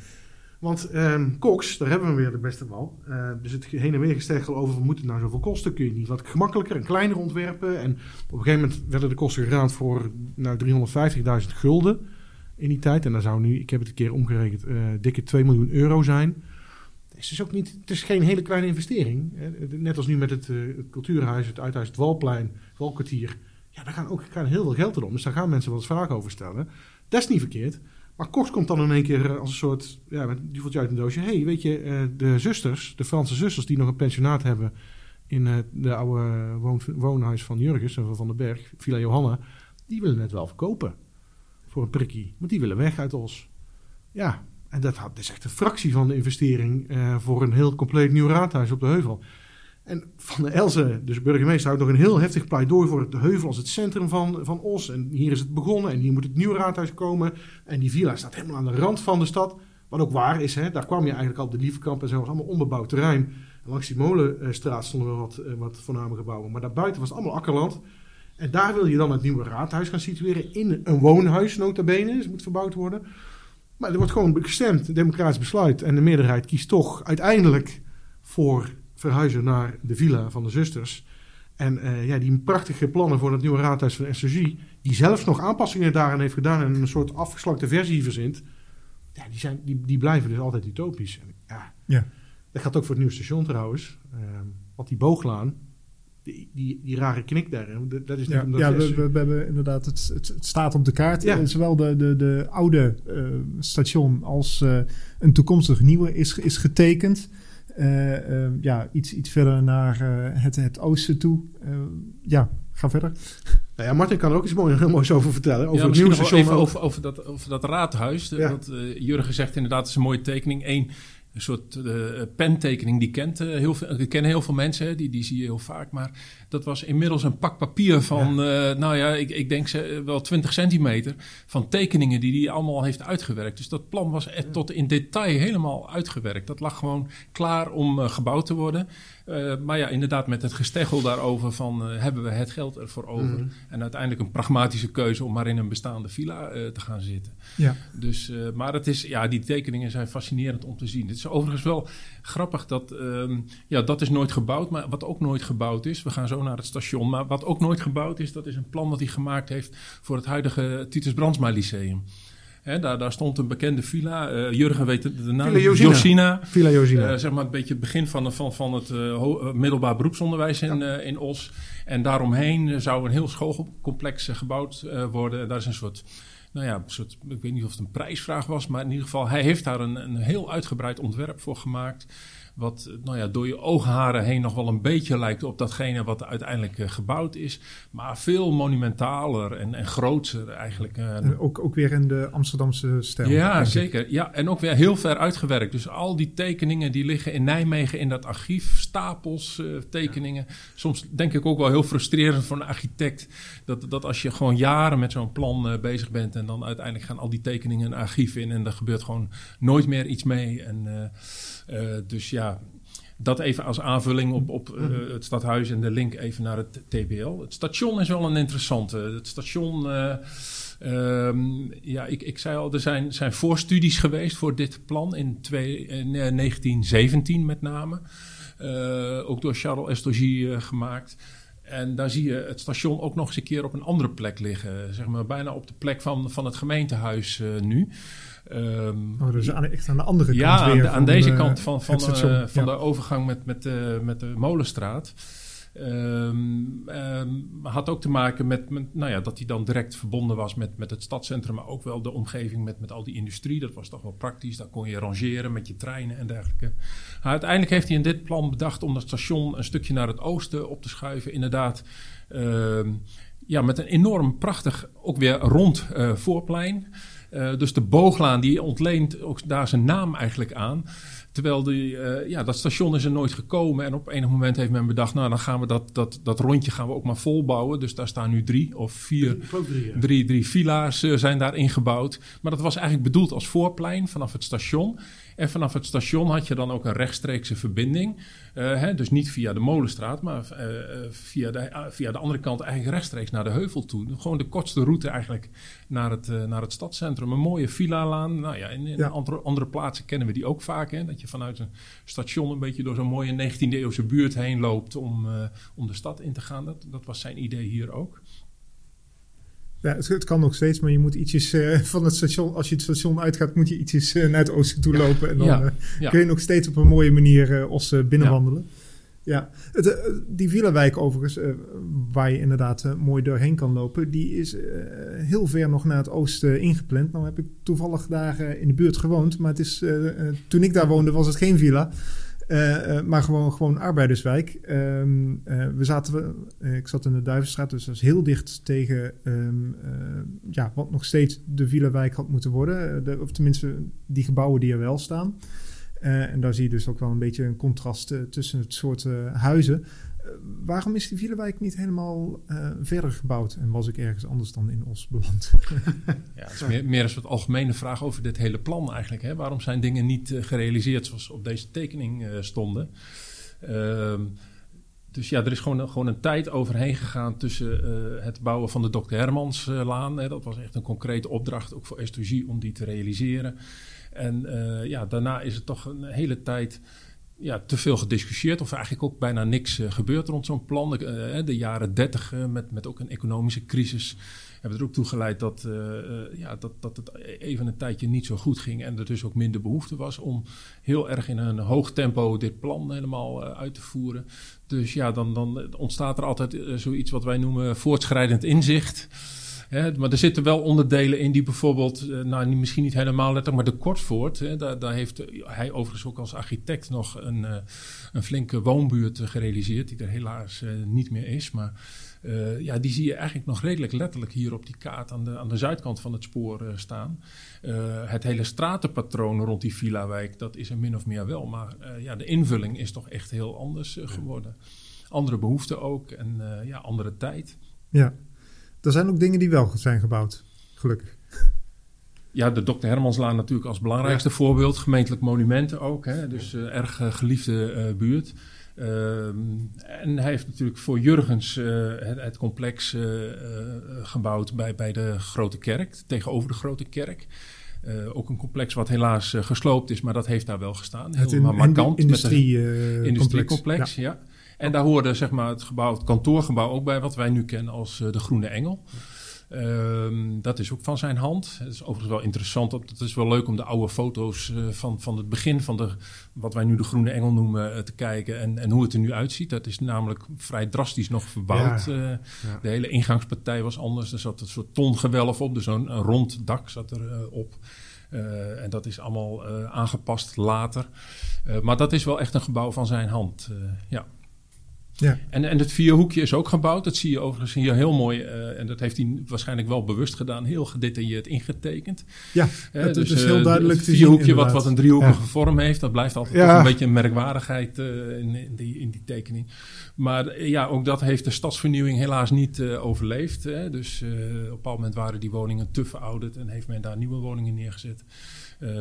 Want ehm Cox, daar hebben we weer de beste wel. Eh, dus het heen en weer gesteggel over, moet het nou zoveel kosten? Kun je niet wat gemakkelijker en kleiner ontwerpen? En op een gegeven moment werden de kosten geraamd voor nou, 350.000 gulden in die tijd. En dan zou nu, ik heb het een keer omgerekend, eh, dikke 2 miljoen euro zijn. Is dus ook niet, het is geen hele kleine investering. Net als nu met het, eh, het cultuurhuis, het uithuis, het Walplein, het Walkwartier. Ja, daar gaan ook heel veel geld in. Dus daar gaan mensen wel eens vragen over stellen. Dat is niet verkeerd. Maar Cox komt dan in één keer eh, als een soort, ja, voelt je uit een doosje. hey, weet je, eh, de zusters, de Franse zusters die nog een pensionaat hebben in de oude woon, woonhuis van Jurgens en van den Berg, Villa Johanna, die willen het wel verkopen. voor een prikkie. Want die willen weg uit Os. Ja, en dat, is echt een fractie van de investering eh, voor een heel compleet nieuw raadhuis op de heuvel. En Van der Elze, dus burgemeester, houdt nog een heel heftig pleidooi voor de heuvel als het centrum van, van Os. En hier is het begonnen en hier moet het nieuwe raadhuis komen. En die villa staat helemaal aan de rand van de stad. Wat ook waar is, hè, daar kwam je eigenlijk al de Lievekamp en zo, was allemaal onbebouwd terrein. En langs die molenstraat stonden wel wat, eh, wat voorname gebouwen. Maar daarbuiten was het allemaal akkerland. En daar wil je dan het nieuwe raadhuis gaan situeren in een woonhuis, nota bene. Dus het moet verbouwd worden. Maar er wordt gewoon gestemd, een democratisch besluit. En de meerderheid kiest toch uiteindelijk voor verhuizen naar de villa van de zusters. En uh, ja, die prachtige plannen voor het nieuwe raadhuis van SSG, die zelfs nog aanpassingen daarin heeft gedaan en een soort afgeslakte versie verzint, ja, die, zijn, die, die blijven dus altijd utopisch. En, ja, Ja. Dat gaat ook voor het nieuwe station trouwens. Uh, want die booglaan, die, die, die rare knik daar, dat- dat is niet Ja, omdat ja we, we, we hebben inderdaad, het, het, het staat op de kaart. Ja. Eh, Zowel de, de, de oude eh, station als eh, een toekomstig nieuwe is, is getekend. Eh, eh, ja, iets, iets verder naar eh, het, het oosten toe. Eh, ja, ga verder. Nou ja, Martin kan er ook iets mooi, heel moois over vertellen. Over ja, het nieuwe station. even over, over, dat, over dat raadhuis. De- Ja. Dat, eh, Jurgen zegt inderdaad, het is een mooie tekening. Eén een soort eh, pentekening, die, kent, eh, heel veel, die kennen heel veel mensen. Hè, die, die zie je heel vaak. Maar dat was inmiddels een pak papier van, eh, nou ja, ik, ik denk ze, wel 20 centimeter. Van tekeningen die hij allemaal heeft uitgewerkt. Dus dat plan was tot in detail helemaal uitgewerkt. Dat lag gewoon klaar om gebouwd te worden. Eh, maar ja, inderdaad met het gesteggel daarover van eh, hebben we het geld ervoor over. Mhm. En uiteindelijk een pragmatische keuze om maar in een bestaande villa eh, te gaan zitten. Ja. Dus, maar het is, ja, die tekeningen zijn fascinerend om te zien. Het is overigens wel grappig dat, ehm, ja, dat is nooit gebouwd. Maar wat ook nooit gebouwd is, we gaan zo naar het station. Maar wat ook nooit gebouwd is, dat is een plan dat hij gemaakt heeft voor het huidige Titus Brandsma Lyceum. Daar, daar stond een bekende villa. eh, Jurgen weet de, de naam. Villa Josina. Josina. Villa Josina. Eh, zeg maar een beetje het begin van, van, van het eh, middelbaar beroepsonderwijs in, in Os. En daaromheen zou een heel schoolcomplex gebouwd worden. En daar is een soort, nou ja, een soort, ik weet niet of het een prijsvraag was, maar in ieder geval, hij heeft daar een, een heel uitgebreid ontwerp voor gemaakt. Wat nou ja, door je oogharen heen nog wel een beetje lijkt op datgene wat uiteindelijk eh, gebouwd is. Maar veel monumentaler en, en groter eigenlijk. eh, ook, ook weer in de Amsterdamse stijl. ja, ik. zeker. Ja, en ook weer heel ver uitgewerkt. Dus al die tekeningen die liggen in Nijmegen in dat archief. Stapels eh, tekeningen. Soms denk ik ook wel heel frustrerend voor een architect. Dat, dat als je gewoon jaren met zo'n plan bezig bent. En dan uiteindelijk gaan al die tekeningen een archief in. En er gebeurt gewoon nooit meer iets mee. En, dus ja, dat even als aanvulling op, op eh, het stadhuis en de link even naar het TBL. Het station is wel een interessante. Het station. eh, ehm, ja, ik, ik zei al, er zijn, zijn voorstudies geweest voor dit plan in, twee, in eh, 1917 met name. Eh, ook door Charles Estougy eh, gemaakt. En daar zie je het station ook nog eens een keer op een andere plek liggen. Zeg maar bijna op de plek van, van het gemeentehuis eh, nu. Oh, dus aan, echt aan de andere ja, kant aan, weer de- aan deze kant van, van, station. eh, van Ja. de overgang met, met, eh, met de Molenstraat. Ehm, ehm, had ook te maken met, met nou ja, dat hij dan direct verbonden was met, met het stadscentrum, maar ook wel de omgeving met, met al die industrie. Dat was toch wel praktisch. Daar kon je rangeren met je treinen en dergelijke. Maar uiteindelijk heeft hij in dit plan bedacht om dat station een stukje naar het oosten op te schuiven. Inderdaad, ja, met een enorm prachtig, ook weer rond eh, voorplein. Eh, dus de booglaan die ontleent ook daar zijn naam eigenlijk aan. Terwijl die, eh, ja, dat station is er nooit gekomen. En op enig moment heeft men bedacht, nou dan gaan we dat, dat, dat rondje gaan we ook maar volbouwen. Dus daar staan nu drie of vier drie, ja. Drie, drie villa's eh, zijn daar ingebouwd. Maar dat was eigenlijk bedoeld als voorplein vanaf het station. En vanaf het station had je dan ook een rechtstreekse verbinding. Eh, hè, dus niet via de Molenstraat, maar eh, via, de, eh, via de andere kant eigenlijk rechtstreeks naar de heuvel toe. Gewoon de kortste route eigenlijk naar het, naar het stadscentrum. Een mooie villa-laan. Nou ja, in, in Ja. andere, andere plaatsen kennen we die ook vaak. Hè, dat je vanuit een station een beetje door zo'n mooie 19e-eeuwse buurt heen loopt om, om de stad in te gaan. Dat, dat was zijn idee hier ook. Ja, het, het kan nog steeds, maar je moet ietsjes eh, van het station, als je het station uitgaat, moet je ietsjes eh, naar het oosten toe lopen. En dan Ja, eh, ja. kun je nog steeds op een mooie manier Os binnenwandelen. Ja, Het, die Villawijk overigens, waar je inderdaad mooi doorheen kan lopen, die is heel ver nog naar het oosten ingepland. Nou heb ik toevallig daar in de buurt gewoond, maar het is, toen ik daar woonde was het geen villa. Eh, eh, maar gewoon, gewoon arbeiderswijk. Ehm, eh, we zaten, eh, ik zat in de Duivenstraat, dus dat is heel dicht tegen ehm, eh, ja, wat nog steeds de Villa-wijk had moeten worden. De, of tenminste, die gebouwen die er wel staan. En daar zie je dus ook wel een beetje een contrast tussen het soort huizen. Waarom is die Villa-wijk niet helemaal eh, verder gebouwd en was ik ergens anders dan in Os beland? Ja, het is meer, meer een soort algemene vraag over dit hele plan eigenlijk. Hè? Waarom zijn dingen niet eh, gerealiseerd zoals op deze tekening eh, stonden? Ehm, dus ja, er is gewoon, gewoon een tijd overheen gegaan tussen eh, het bouwen van de Dr. Hermanslaan. Hè, dat was echt een concrete opdracht, ook voor S2G, om die te realiseren. En eh, ja, daarna is het toch een hele tijd ja, te veel gediscussieerd. Of eigenlijk ook bijna niks eh, gebeurd rond zo'n plan. De, eh, de jaren dertig met, met ook een economische crisis hebben er ook toe geleid dat, eh, eh, ja, dat, dat het even een tijdje niet zo goed ging. En er dus ook minder behoefte was om heel erg in een hoog tempo dit plan helemaal eh, uit te voeren. Dus ja, dan, dan ontstaat er altijd eh, zoiets wat wij noemen voortschrijdend inzicht. Hè, maar er zitten wel onderdelen in die bijvoorbeeld, eh, nou misschien niet helemaal letterlijk, maar de Kortvoort, hè, daar, daar heeft hij overigens ook als architect nog een, eh, een flinke woonbuurt gerealiseerd, die er helaas eh, niet meer is. Maar ja, die zie je eigenlijk nog redelijk letterlijk hier op die kaart aan de, aan de zuidkant van het spoor staan. Het hele stratenpatroon rond die Villa-wijk, dat is er min of meer wel. Maar ja, de invulling is toch echt heel anders geworden. Andere behoeften ook en ja, andere tijd. ja, er zijn ook dingen die wel zijn gebouwd, gelukkig. Ja, de Dr. Hermanslaan natuurlijk als belangrijkste voorbeeld. Gemeentelijk monumenten ook. Hè? Dus eh, erg eh, geliefde eh, buurt. Ehm, en hij heeft natuurlijk voor Jurgens eh, het, het complex gebouwd bij, bij de Grote Kerk, tegenover de Grote Kerk. Eh, ook een complex wat helaas gesloopt is, maar dat heeft daar wel gestaan. Heel Het in, markant. industrie, met een industriecomplex, ja. En daar hoorde zeg maar, het, gebouw, het kantoorgebouw ook bij, wat wij nu kennen als eh, de Groene Engel. Ehm, dat is ook van zijn hand. Het is overigens wel interessant. dat- Het is wel leuk om de oude foto's eh, van, van het begin van de, wat wij nu de Groene Engel noemen eh, te kijken. En, en hoe het er nu uitziet. Dat is namelijk vrij drastisch nog verbouwd. Ja. De hele ingangspartij was anders. Er zat een soort tongewelf op. Dus een, een rond dak zat er eh, op. En dat is allemaal aangepast later. Maar dat is wel echt een gebouw van zijn hand. ja. Ja. En, en het vierhoekje is ook gebouwd. Dat zie je overigens hier heel mooi. eh, en dat heeft hij waarschijnlijk wel bewust gedaan. Heel gedetailleerd ingetekend. Ja, het, dus, is eh, heel duidelijk Het te zien. vierhoekje wat, wat een driehoekige Ja. vorm heeft. Dat blijft altijd Ja. een beetje een merkwaardigheid in, in, die, in die tekening. Maar ja, ook dat heeft de stadsvernieuwing helaas niet overleefd. Hè. Dus op een bepaald moment waren die woningen te verouderd. En heeft men daar nieuwe woningen neergezet.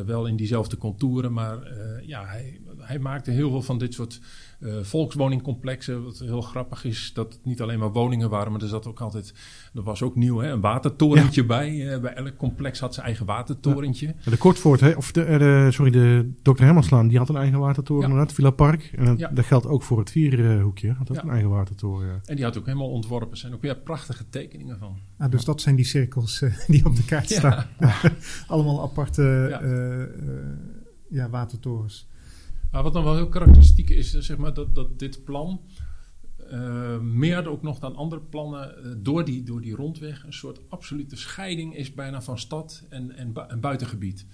Wel in diezelfde contouren, maar ja, hij, hij maakte heel veel van dit soort eh, volkswoningcomplexen. Wat heel grappig is, dat het niet alleen maar woningen waren, maar er zat ook altijd, dat was ook nieuw, hè, een watertorentje bij. Eh, bij elk complex had zijn eigen watertorentje. Ja, De Kortvoort, hè, of de, eh, de- sorry, de Dr. Hermanslaan, die had een eigen watertoren Ja. inderdaad, Villa Park. En dat, Ja. dat geldt ook voor het vierhoekje, had ook Ja. een eigen watertoren. ja. En die had ook helemaal ontworpen. Er zijn ook weer prachtige tekeningen van. Ah, dus dat zijn die cirkels die op de kaart staan. Ja. Allemaal aparte Ja. eh, eh, ja, watertorens. Maar wat dan wel heel karakteristiek is, eh, zeg maar, dat, dat dit plan eh, meer ook nog dan andere plannen eh, door, die, door die rondweg een soort absolute scheiding is bijna van stad en, en buitengebied.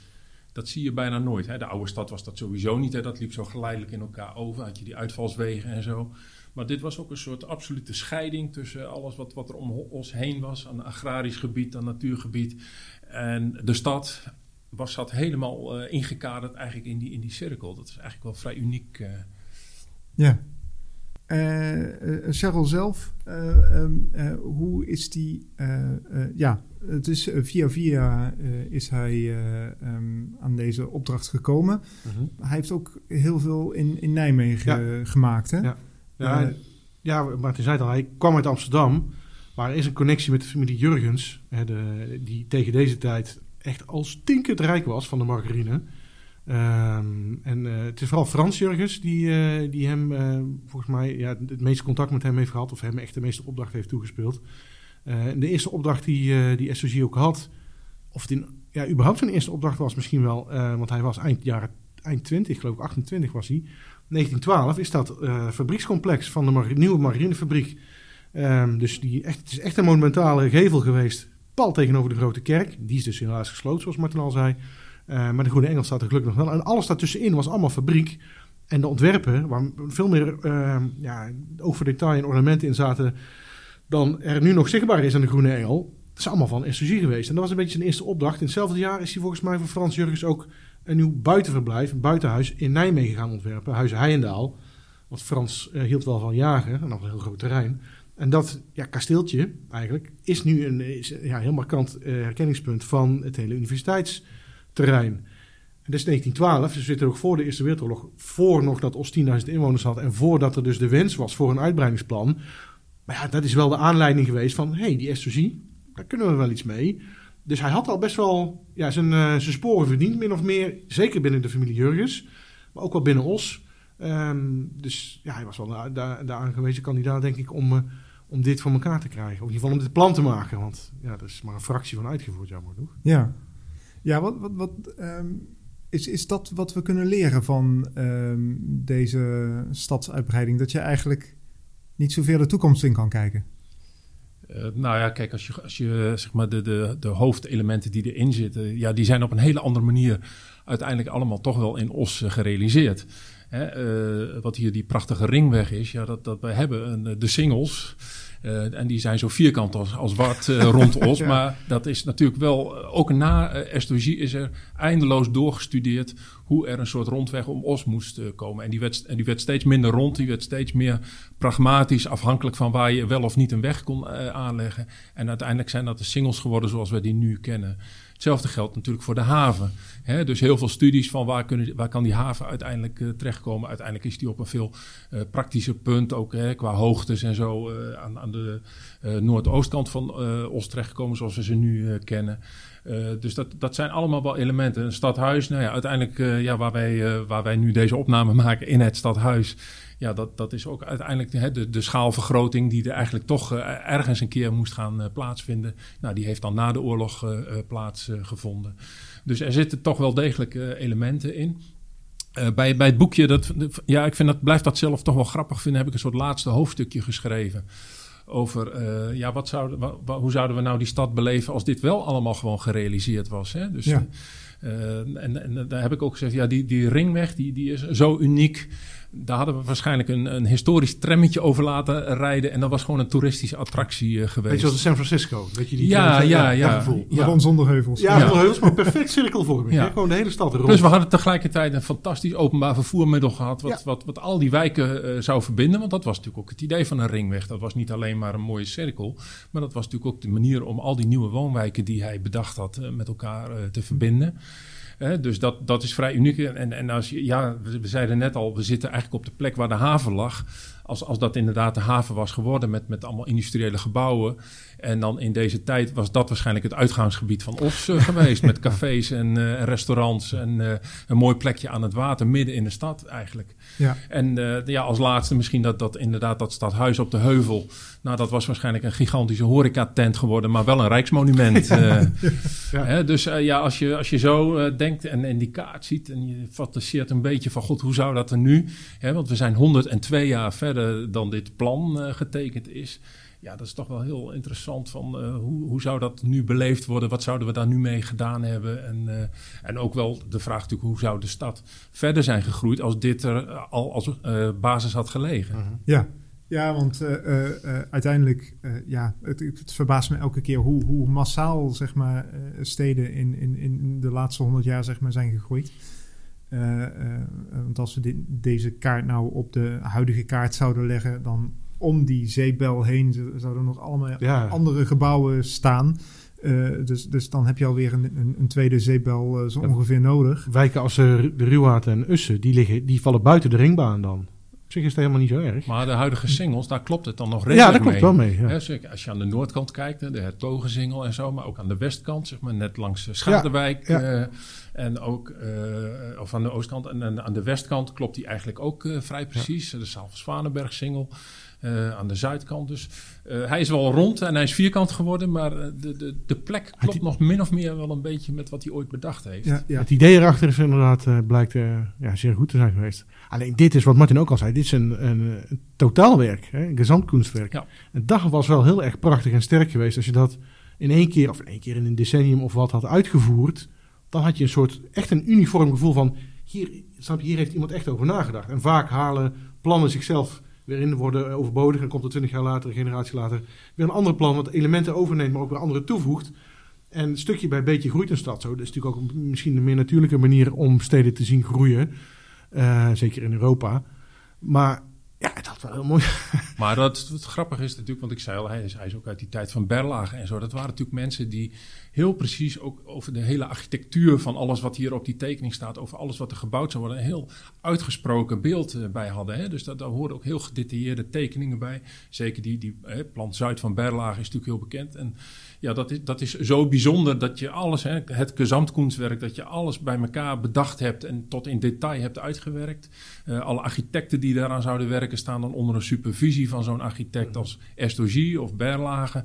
Dat zie je bijna nooit. Hè. De oude stad was dat sowieso niet. Hè. Dat liep zo geleidelijk in elkaar over. Had je die uitvalswegen en zo. Maar dit was ook een soort absolute scheiding tussen alles wat, wat er om ons heen was. Aan agrarisch gebied, aan natuurgebied. En de stad was, zat helemaal eh, ingekaderd eigenlijk in die, in die cirkel. Dat is eigenlijk wel vrij uniek. eh. Ja. Eh, eh, Cheryl zelf, eh, ehm, eh, hoe is die? eh, eh, ja, het is via via eh, is hij eh, ehm, aan deze opdracht gekomen. Hij heeft ook heel veel in, in Nijmegen gemaakt, hè? Ja. Ja, ja, Martin zei het al, hij kwam uit Amsterdam. Maar er is een connectie met de familie Jurgens, hè, de, die tegen deze tijd echt al stinkend rijk was van de margarine. Ehm, en eh, het is vooral Frans Jurgens die, eh, die hem, eh, volgens mij, ja, het meeste contact met hem heeft gehad. Of hem echt de meeste opdracht heeft toegespeeld. De eerste opdracht die, die SOG ook had, of het ja, überhaupt zijn eerste opdracht was misschien wel, want hij was eind jaren, eind 20, geloof ik, 28 was hij. 1912 is dat fabriekscomplex van de nieuwe marinefabriek. Ehm, dus die echt, het is echt een monumentale gevel geweest, pal tegenover de grote kerk. Die is dus helaas gesloten, zoals Martin al zei. Eh, maar de Groene Engel staat er gelukkig nog wel. En alles daartussenin was allemaal fabriek. En de ontwerpen, waar veel meer uh, ja, voor detail en ornamenten in zaten dan er nu nog zichtbaar is aan de Groene Engel. Dat is allemaal van SOG geweest. En dat was een beetje zijn eerste opdracht. In hetzelfde jaar is hij volgens mij voor Frans Jurgens ook een nieuw buitenverblijf, een buitenhuis in Nijmegen gaan ontwerpen. Huis Heijendaal. Want Frans uh, hield wel van jagen, en nog een heel groot terrein. En dat ja, kasteeltje eigenlijk is nu een is, ja, heel markant uh, herkenningspunt van het hele universiteitsterrein. En dat is 1912, dus we zitten ook voor de Eerste Wereldoorlog, voor nog dat Os 10.000 inwoners had en voordat er dus de wens was voor een uitbreidingsplan. Maar ja, dat is wel de aanleiding geweest van, hé, hey, die SOC, daar kunnen we wel iets mee. Dus hij had al best wel ja, zijn, uh, zijn sporen verdiend, min of meer. Zeker binnen de familie Jurgens, maar ook wel binnen Os. Um, dus ja, hij was wel de, de, de aangewezen kandidaat, denk ik, om, uh, om dit voor elkaar te krijgen. Of in ieder geval om dit plan te maken. Want ja, dat is maar een fractie van uitgevoerd, jammer genoeg. Ja, ja wat, wat, wat um, is, is dat wat we kunnen leren van um, deze stadsuitbreiding? Dat je eigenlijk niet zoveel de toekomst in kan kijken? Uh, nou ja, kijk, als je, als je zeg maar de, de, de hoofdelementen die erin zitten, ja, die zijn op een hele andere manier uiteindelijk allemaal toch wel in Os gerealiseerd. Hè, uh, wat hier die prachtige ringweg is, ja, dat, dat we hebben een, de singles. Uh, en die zijn zo vierkant als, als wat uh, rond ja. Maar dat is natuurlijk wel, ook na uh, Estogie is er eindeloos doorgestudeerd hoe er een soort rondweg om Os moest komen. En die, werd, en die werd steeds minder rond, die werd steeds meer pragmatisch, afhankelijk van waar je wel of niet een weg kon aanleggen. En uiteindelijk zijn dat de singles geworden zoals we die nu kennen. Hetzelfde geldt natuurlijk voor de haven. Dus heel veel studies van waar, kunnen, waar kan die haven uiteindelijk uh, terechtkomen. Uiteindelijk is die op een veel uh, praktischer punt, ook hè, qua hoogtes en zo, uh, aan, aan de noordoostkant van Os terechtgekomen zoals we ze nu kennen. dus dat, dat zijn allemaal wel elementen. Een stadhuis, nou ja, uiteindelijk ja, waar, wij, waar wij nu deze opname maken in het stadhuis ja, dat, dat is ook uiteindelijk de, de, de schaalvergroting die er eigenlijk toch uh, ergens een keer moest gaan uh, plaatsvinden. Nou, die heeft dan na de oorlog uh, plaatsgevonden. dus er zitten toch wel degelijk elementen in. bij, bij het boekje, dat, ja, ik vind dat, blijf dat zelf toch wel grappig vinden, heb ik een soort laatste hoofdstukje geschreven. Over ja, wat zouden, wa, hoe zouden we nou die stad beleven als dit wel allemaal gewoon gerealiseerd was. Hè? Dus, ja. en, en daar heb ik ook gezegd, ja, die, die ringweg die, die is zo uniek daar hadden we waarschijnlijk een, een historisch trammetje over laten rijden. En dat was gewoon een toeristische attractie uh, geweest. Weet je zoals San Francisco? Weet je die ja, ja, ja, gevoel. ja. Rond zonder heuvels. Ja, zonder heuvels, maar perfect cirkelvorming. Ja. Gewoon de hele stad rond. Dus we hadden tegelijkertijd een fantastisch openbaar vervoermiddel gehad. Wat, ja. wat, wat al die wijken uh, zou verbinden. Want dat was natuurlijk ook het idee van een ringweg. Dat was niet alleen maar een mooie cirkel. Maar dat was natuurlijk ook de manier om al die nieuwe woonwijken die hij bedacht had uh, met elkaar te verbinden. Dus dat, dat is vrij uniek. En, en als je, ja, we, zeiden net al, we zitten eigenlijk op de plek waar de haven lag. Als, als dat inderdaad de haven was geworden met, met allemaal industriële gebouwen. En dan in deze tijd was dat waarschijnlijk het uitgaansgebied van Os uh, geweest. Met cafés en uh, restaurants en uh, een mooi plekje aan het water midden in de stad eigenlijk. Ja. En ja, als laatste misschien dat, dat inderdaad dat stadhuis op de heuvel. Nou, dat was waarschijnlijk een gigantische horecatent geworden, maar wel een rijksmonument. ja. Hè, dus ja, als je, als je zo denkt en, en die kaart ziet en je fantaseert een beetje van god, hoe zou dat er nu? Hè, want we zijn 102 jaar verder dan dit plan getekend is ja, dat is toch wel heel interessant. Van, uh, hoe, hoe zou dat nu beleefd worden? Wat zouden we daar nu mee gedaan hebben? En, uh, en ook wel de vraag natuurlijk, hoe zou de stad verder zijn gegroeid als dit er al als basis had gelegen? Uh-huh. Ja. Ja, want uiteindelijk, ja, het, het, verbaast me elke keer hoe, hoe massaal zeg maar, steden in, in, in de laatste honderd jaar zeg maar, zijn gegroeid. Want als we dit, deze kaart nou op de huidige kaart zouden leggen, dan om die zeebel heen zouden nog allemaal ja. andere gebouwen staan. Uh, dus, dus dan heb je alweer een, een, een tweede zeebel uh, zo ja. ongeveer nodig. Wijken als uh, de Ruwaard en Ussen, die, liggen, die vallen buiten de ringbaan dan. Op zich is het helemaal niet zo erg. Maar de huidige singles, daar klopt het dan nog redelijk Ja, dat klopt mee. wel mee. Ja. He, als je aan de noordkant kijkt, de Hertogensingel en zo, maar ook aan de westkant, zeg maar net langs Schadewijk. Ja, en ook, of aan de oostkant en, en aan de westkant klopt die eigenlijk ook vrij precies. De Salves-Zwanenberg-singel. Uh, aan de zuidkant. Dus uh, hij is wel rond en hij is vierkant geworden, maar de, de, de plek klopt nog min of meer wel een beetje met wat hij ooit bedacht heeft. Ja, ja. Het idee erachter is inderdaad, uh, blijkt ja, zeer goed te zijn geweest. Alleen dit is wat Martin ook al zei, dit is een, een, een totaalwerk, hè, een gezamtkunstwerk. Ja. Het dag was wel heel erg prachtig en sterk geweest. Als je dat in één keer, of in één keer in een decennium of wat had uitgevoerd, dan had je een soort echt een uniform gevoel van hier, snap je, hier heeft iemand echt over nagedacht. En vaak halen plannen zichzelf weer in, worden overbodig. En komt er twintig jaar later, een generatie later, weer een ander plan wat elementen overneemt, maar ook weer andere toevoegt. En stukje bij beetje groeit een stad zo. Dat is natuurlijk ook misschien een meer natuurlijke manier om steden te zien groeien. Uh, zeker in Europa. Maar ja, het had wel heel mooi. Maar dat, het grappige is natuurlijk, want ik zei al, hij is, hij is ook uit die tijd van Berlage en zo. Dat waren natuurlijk mensen die heel precies ook over de hele architectuur van alles wat hier op die tekening staat, over alles wat er gebouwd zou worden, een heel uitgesproken beeld eh, bij hadden. Hè? Dus dat, daar horen ook heel gedetailleerde tekeningen bij. Zeker die, die hè, plant Zuid van Berlage is natuurlijk heel bekend. En ja, dat is, dat is zo bijzonder dat je alles, hè, het gezamtkunstwerk, dat je alles bij elkaar bedacht hebt en tot in detail hebt uitgewerkt. Uh, alle architecten die daaraan zouden werken staan dan onder een supervisie van zo'n architect als Estogie of Berlage.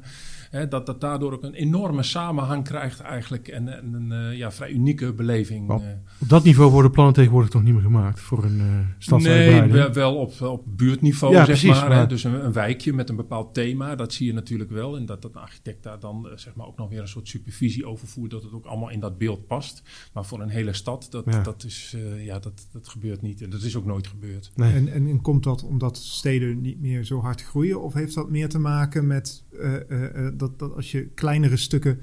Hè, dat dat daardoor ook een enorme samenhang krijgt eigenlijk en, en een uh, ja, vrij unieke beleving. Uh. Op dat niveau worden plannen tegenwoordig toch niet meer gemaakt voor een uh, stadsuitbreiding? Nee, wel op, op buurtniveau ja, zeg precies, maar. maar. Dus een, een, wijkje met een bepaald thema, dat zie je natuurlijk wel. En dat, dat een architect daar dan zeg maar ook nog weer een soort supervisie over voert, dat het ook allemaal in dat beeld past. Maar voor een hele stad, dat, ja. dat, is, ja, dat, dat gebeurt niet. En dat is ook nooit gebeurd. Nee. En, en, en komt dat omdat steden niet meer zo hard groeien? Of heeft dat meer te maken met dat, dat als je kleinere stukken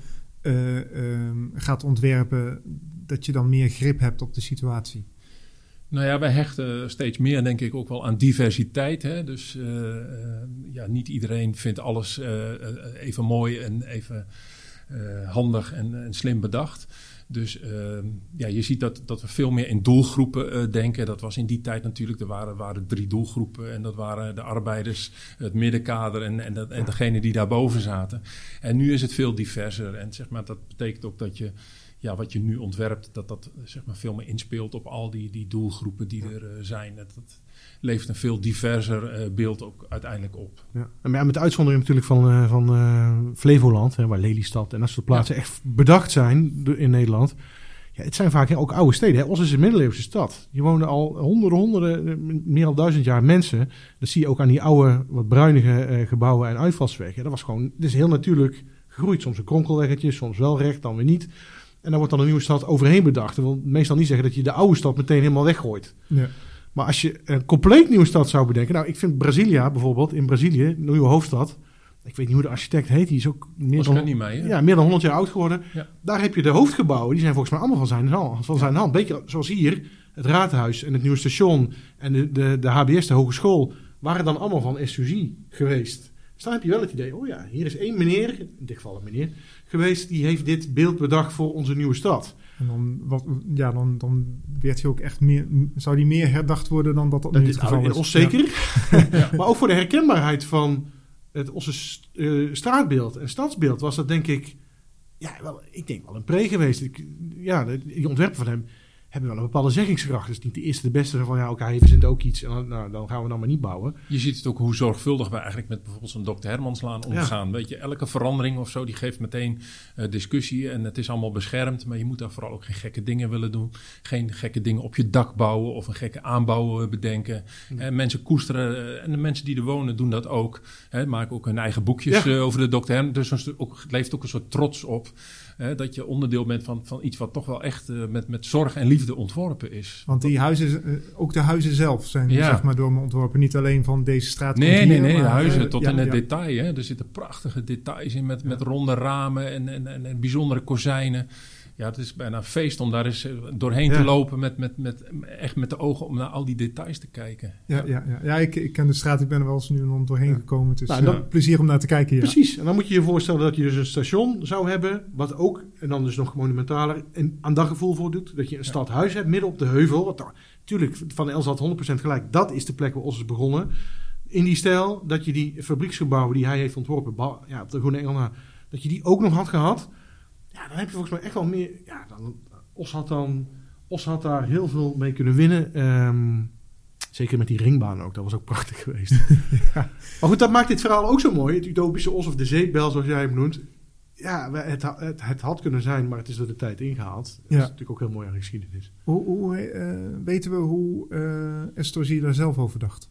uh, um, gaat ontwerpen, dat je dan meer grip hebt op de situatie? Nou ja, wij hechten steeds meer, denk ik, ook wel aan diversiteit. Hè? Dus uh, uh, ja, niet iedereen vindt alles even mooi en even handig en, en, slim bedacht. Dus uh, ja, je ziet dat, dat we veel meer in doelgroepen uh, denken. Dat was in die tijd natuurlijk, er waren, waren drie doelgroepen. En dat waren de arbeiders, het middenkader en, en, dat, en degene die daarboven zaten. En nu is het veel diverser. En zeg maar, dat betekent ook dat je ja, wat je nu ontwerpt, dat dat zeg maar, veel meer inspeelt op al die, die doelgroepen die er uh, zijn. Dat, dat, levert een veel diverser uh, beeld ook uiteindelijk op. Ja. En met uitzondering natuurlijk van, uh, van uh, Flevoland, hè, waar Lelystad en dat soort plaatsen ja. echt bedacht zijn in Nederland. Ja, het zijn vaak ook oude steden. Hè. Os is een middeleeuwse stad. Je wonen al honderden, honderden, meer dan duizend jaar mensen. Dat zie je ook aan die oude, wat bruinige gebouwen en uitvalswegen. Dat was gewoon, het is heel natuurlijk gegroeid. Soms een kronkelweggetje, soms wel recht, dan weer niet. En dan wordt dan een nieuwe stad overheen bedacht. Dat wil meestal niet zeggen dat je de oude stad meteen helemaal weggooit. Ja. Maar als je een compleet nieuwe stad zou bedenken. Nou, ik vind Brasilia bijvoorbeeld, in Brazilië, nieuwe hoofdstad. Ik weet niet hoe de architect heet. Die is ook meer, dan, niet mee, ja, meer dan 100 jaar oud geworden. Ja. Daar heb je de hoofdgebouwen. Die zijn volgens mij allemaal van zijn hand. Van zijn hand. Beetje zoals hier. Het raadhuis en het nieuwe station. En de, de, de HBS, de hogeschool. Waren dan allemaal van SUG geweest. Dus dan heb je wel het idee. Oh ja, hier is één meneer. In dit geval een meneer. Geweest. Die heeft dit beeld bedacht voor onze nieuwe stad. En dan, wat, ja, dan, dan werd hij ook echt meer, zou die meer herdacht worden dan dat dat, dat nu het geval is. Os zeker. Ja. maar ook voor de herkenbaarheid van het Osse uh, straatbeeld en stadsbeeld was dat denk ik, ja, wel, ik denk wel een pre geweest. Ik, ja, die ontwerpen van hem hebben wel een bepaalde zeggingskracht. Dus niet de eerste de beste van ja, oké, zijn ook iets en dan, nou, dan gaan we dan maar niet bouwen. Je ziet het ook hoe zorgvuldig we eigenlijk met bijvoorbeeld zo'n Dr. Hermanslaan omgaan. Ja. Weet je, elke verandering of zo, die geeft meteen uh, discussie en het is allemaal beschermd. Maar je moet daar vooral ook geen gekke dingen willen doen. Geen gekke dingen op je dak bouwen of een gekke aanbouw bedenken. Ja. En mensen koesteren en de mensen die er wonen doen dat ook. Hè, maken ook hun eigen boekjes ja. uh, over de Dr. Herman. Dus ook, het leeft ook een soort trots op. Hè, dat je onderdeel bent van, van iets wat toch wel echt uh, met, met zorg en liefde ontworpen is. Want die huizen, uh, ook de huizen zelf zijn ja. zeg maar door me ontworpen. Niet alleen van deze straat. Nee, nee, nee. Maar, de huizen uh, tot ja, in het ja. detail. Hè. Er zitten prachtige details in met, met ronde ramen en, en, en, en bijzondere kozijnen ja, het is bijna een feest om daar eens eh, doorheen ja. te lopen met, met, met, echt met de ogen om naar al die details te kijken. Ja, ja. ja, ja. ik, ik ken de straat, ik ben er wel eens nu en dan doorheen gekomen. Het is nou, dan, plezier om naar te kijken. Precies, en dan moet je je voorstellen dat je dus een station zou hebben, wat ook, en dan dus nog monumentaler, een aan daggevoel voor doet. Dat je een stadhuis hebt midden op de heuvel. Wat, natuurlijk, van Els had 100% gelijk, dat is de plek waar ons is begonnen. In die stijl, dat je die fabrieksgebouwen die hij heeft ontworpen, ja, op de Groene Engel, dat je die ook nog had gehad. Ja, dan heb je volgens mij echt wel meer. Ja, dan, Os, had dan, Os had daar heel veel mee kunnen winnen. Um, zeker met die ringbaan ook. Dat was ook prachtig geweest. ja. Maar goed, dat maakt dit verhaal ook zo mooi. Het utopische Os of de zeepbel, zoals jij hem noemt. Ja, het, het, het, had kunnen zijn, maar het is door de tijd ingehaald. Dat ja. is natuurlijk ook heel mooi aan de geschiedenis. Hoe, hoe uh, weten we hoe uh, Estorzi daar zelf over dacht?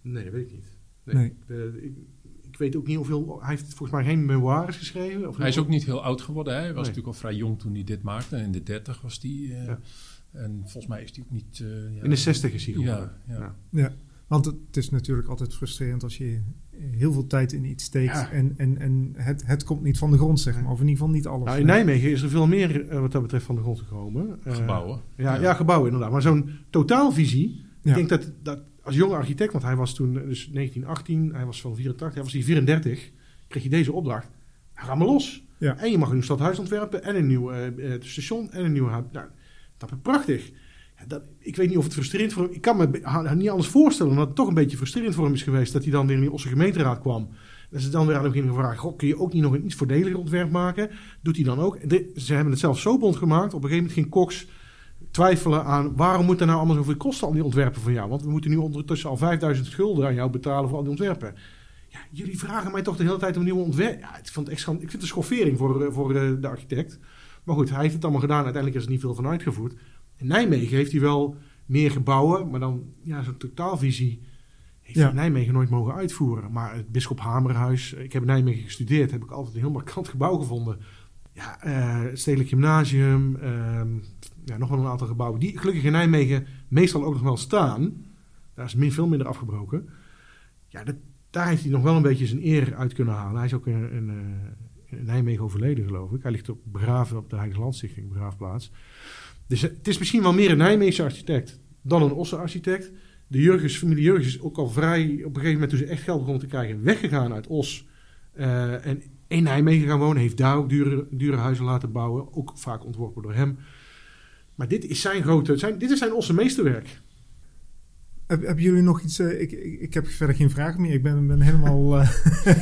Nee, dat weet ik niet. Nee. nee. De, ik, ik weet ook niet hoeveel. Hij heeft volgens mij geen memoires geschreven. Of hij is ook niet heel oud geworden. Hè? Hij was nee. natuurlijk al vrij jong toen hij dit maakte. In de 30 was hij. Uh, ja. En volgens mij is die ook niet... eh, ja, In de 60 is hij geworden. Ja, ja. Ja. Ja, want het is natuurlijk altijd frustrerend als je heel veel tijd in iets steekt Ja. en, en, en het, het komt niet van de grond, zeg maar. Of in ieder geval niet alles. Nou, in Nijmegen is er veel meer eh, wat dat betreft van de grond gekomen. Eh, Gebouwen. Ja, ja. Ja. gebouwen inderdaad. Maar zo'n totaalvisie. Ja. Ik denk dat, dat als jonge architect, want hij was toen eh, dus 1918, hij was van 84, hij was hier 34, kreeg je deze opdracht. Ga maar los. Ja. En je mag een nieuw stadhuis ontwerpen en een nieuw eh, eh, station en een nieuw huis. Nou, dat is prachtig. Ja, dat, ik weet niet of het frustrerend voor hem... Ik kan me ha- niet anders voorstellen dat het toch een beetje frustrerend voor hem is geweest... dat hij dan weer in de Osse gemeenteraad kwam. En ze dan weer aan hem gingen vragen... Goh, kun je ook niet nog een iets voordeliger ontwerp maken? Doet hij dan ook? De- ze hebben het zelf zo bond gemaakt. Op een gegeven moment ging Cox twijfelen aan... waarom moet er nou allemaal zoveel kosten aan die ontwerpen van jou? Want we moeten nu ondertussen al 5000 gulden aan jou betalen voor al die ontwerpen. Ja, jullie vragen mij toch de hele tijd om nieuwe ontwerpen. Ja, ik, vond het echt, ik vind het een schoffering voor, eh, voor de, de architect. Maar goed, hij heeft het allemaal gedaan. Uiteindelijk is er niet veel van uitgevoerd. In Nijmegen heeft hij wel meer gebouwen, maar dan ja, zo'n totaalvisie heeft Ja. hij in Nijmegen nooit mogen uitvoeren. Maar het Bisschop Hamerhuis, ik heb in Nijmegen gestudeerd, heb ik altijd een heel markant gebouw gevonden. Ja, eh, Stedelijk Gymnasium, ehm, nog wel een aantal gebouwen die gelukkig in Nijmegen meestal ook nog wel staan. Daar is min, veel minder afgebroken. Ja, dat, daar heeft hij nog wel een beetje zijn eer uit kunnen halen. Hij is ook in, in, eh, Nijmegen overleden, geloof ik. Hij ligt op begraven op de Heilige Landstichting, begraafplaats. Dus het is misschien wel meer een Nijmeegse architect dan een Osse architect. De Jurgens, familie Jurgens is ook al vrij, op een gegeven moment toen ze echt geld begonnen te krijgen, weggegaan uit Os. Eh, en in Nijmegen gaan wonen. Heeft daar ook dure, dure huizen laten bouwen. Ook vaak ontworpen door hem. Maar dit is zijn grote, zijn, dit is zijn Osse meesterwerk. Heb, hebben jullie nog iets... eh, ik, ik, ik heb verder geen vragen meer. Ik ben, ben helemaal eh,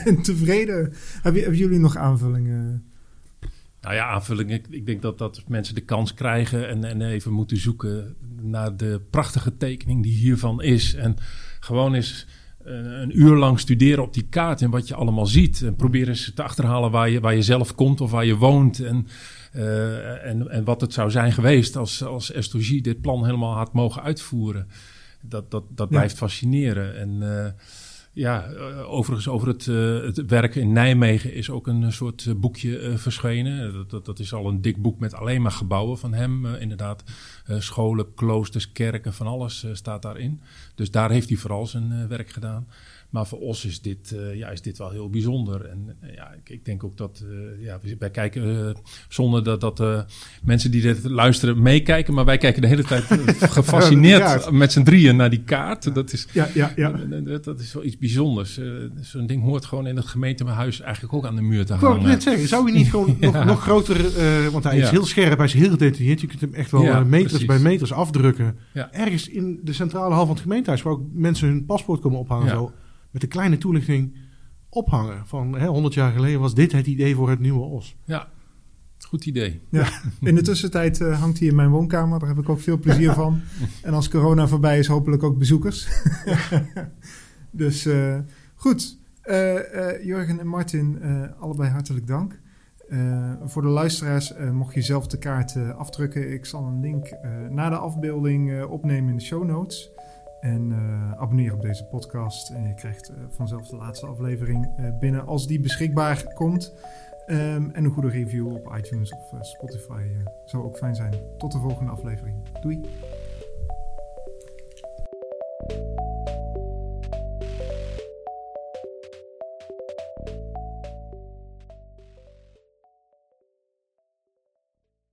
tevreden. Hebben, hebben jullie nog aanvullingen? Nou ja, aanvulling. Ik, ik denk dat, dat mensen de kans krijgen en, en even moeten zoeken naar de prachtige tekening die hiervan is. En gewoon eens een, een uur lang studeren op die kaart en wat je allemaal ziet. En probeer eens te achterhalen waar je, waar je zelf komt of waar je woont. En, eh, en, en wat het zou zijn geweest als, als Estogie dit plan helemaal had mogen uitvoeren. Dat, dat, dat Ja. blijft fascineren. En eh, ja, eh, overigens over het, eh, het werken in Nijmegen is ook een soort boekje verschenen. Dat, dat, dat is al een dik boek met alleen maar gebouwen van hem. inderdaad, scholen, kloosters, kerken, van alles staat daarin. Dus daar heeft hij vooral zijn werk gedaan. Maar voor ons is dit, eh, ja, is dit wel heel bijzonder. En eh, ja, ik, ik denk ook dat eh, ja, we- wij kijken zonder dat, dat mensen die dit luisteren meekijken. Maar wij kijken de hele tijd gefascineerd met z'n drieën naar die kaart. Dat is, Ja, ja, ja. Dat, dat is wel iets bijzonders. Zo'n ding hoort gewoon in het gemeentehuis eigenlijk ook aan de muur te Ik wou hangen. net zeggen, zou je niet gewoon nog, nog groter... want hij is heel scherp, hij is heel gedetailleerd. Je kunt hem echt wel meters precies. bij meters afdrukken. Ergens in de centrale hal van het gemeentehuis... waar ook mensen hun paspoort komen ophangen. Ja. Zo, met een kleine toelichting ophangen. Van hè, 100 jaar geleden was dit het idee voor het nieuwe Os. Ja, goed idee. Ja, in de tussentijd eh, hangt hij in mijn woonkamer. Daar heb ik ook veel plezier van. En als corona voorbij is, hopelijk ook bezoekers. dus eh, goed. Eh, eh, Jurgen en Martin, eh, allebei hartelijk dank. Eh, voor de luisteraars, eh, mocht je zelf de kaart eh, afdrukken, ik zal een link eh naar de afbeelding eh, opnemen in de show notes. En uh, abonneer op deze podcast. En je krijgt eh, vanzelf de laatste aflevering eh, binnen als die beschikbaar komt. Ehm, en een goede review op iTunes of Spotify zou ook fijn zijn. Tot de volgende aflevering. Doei!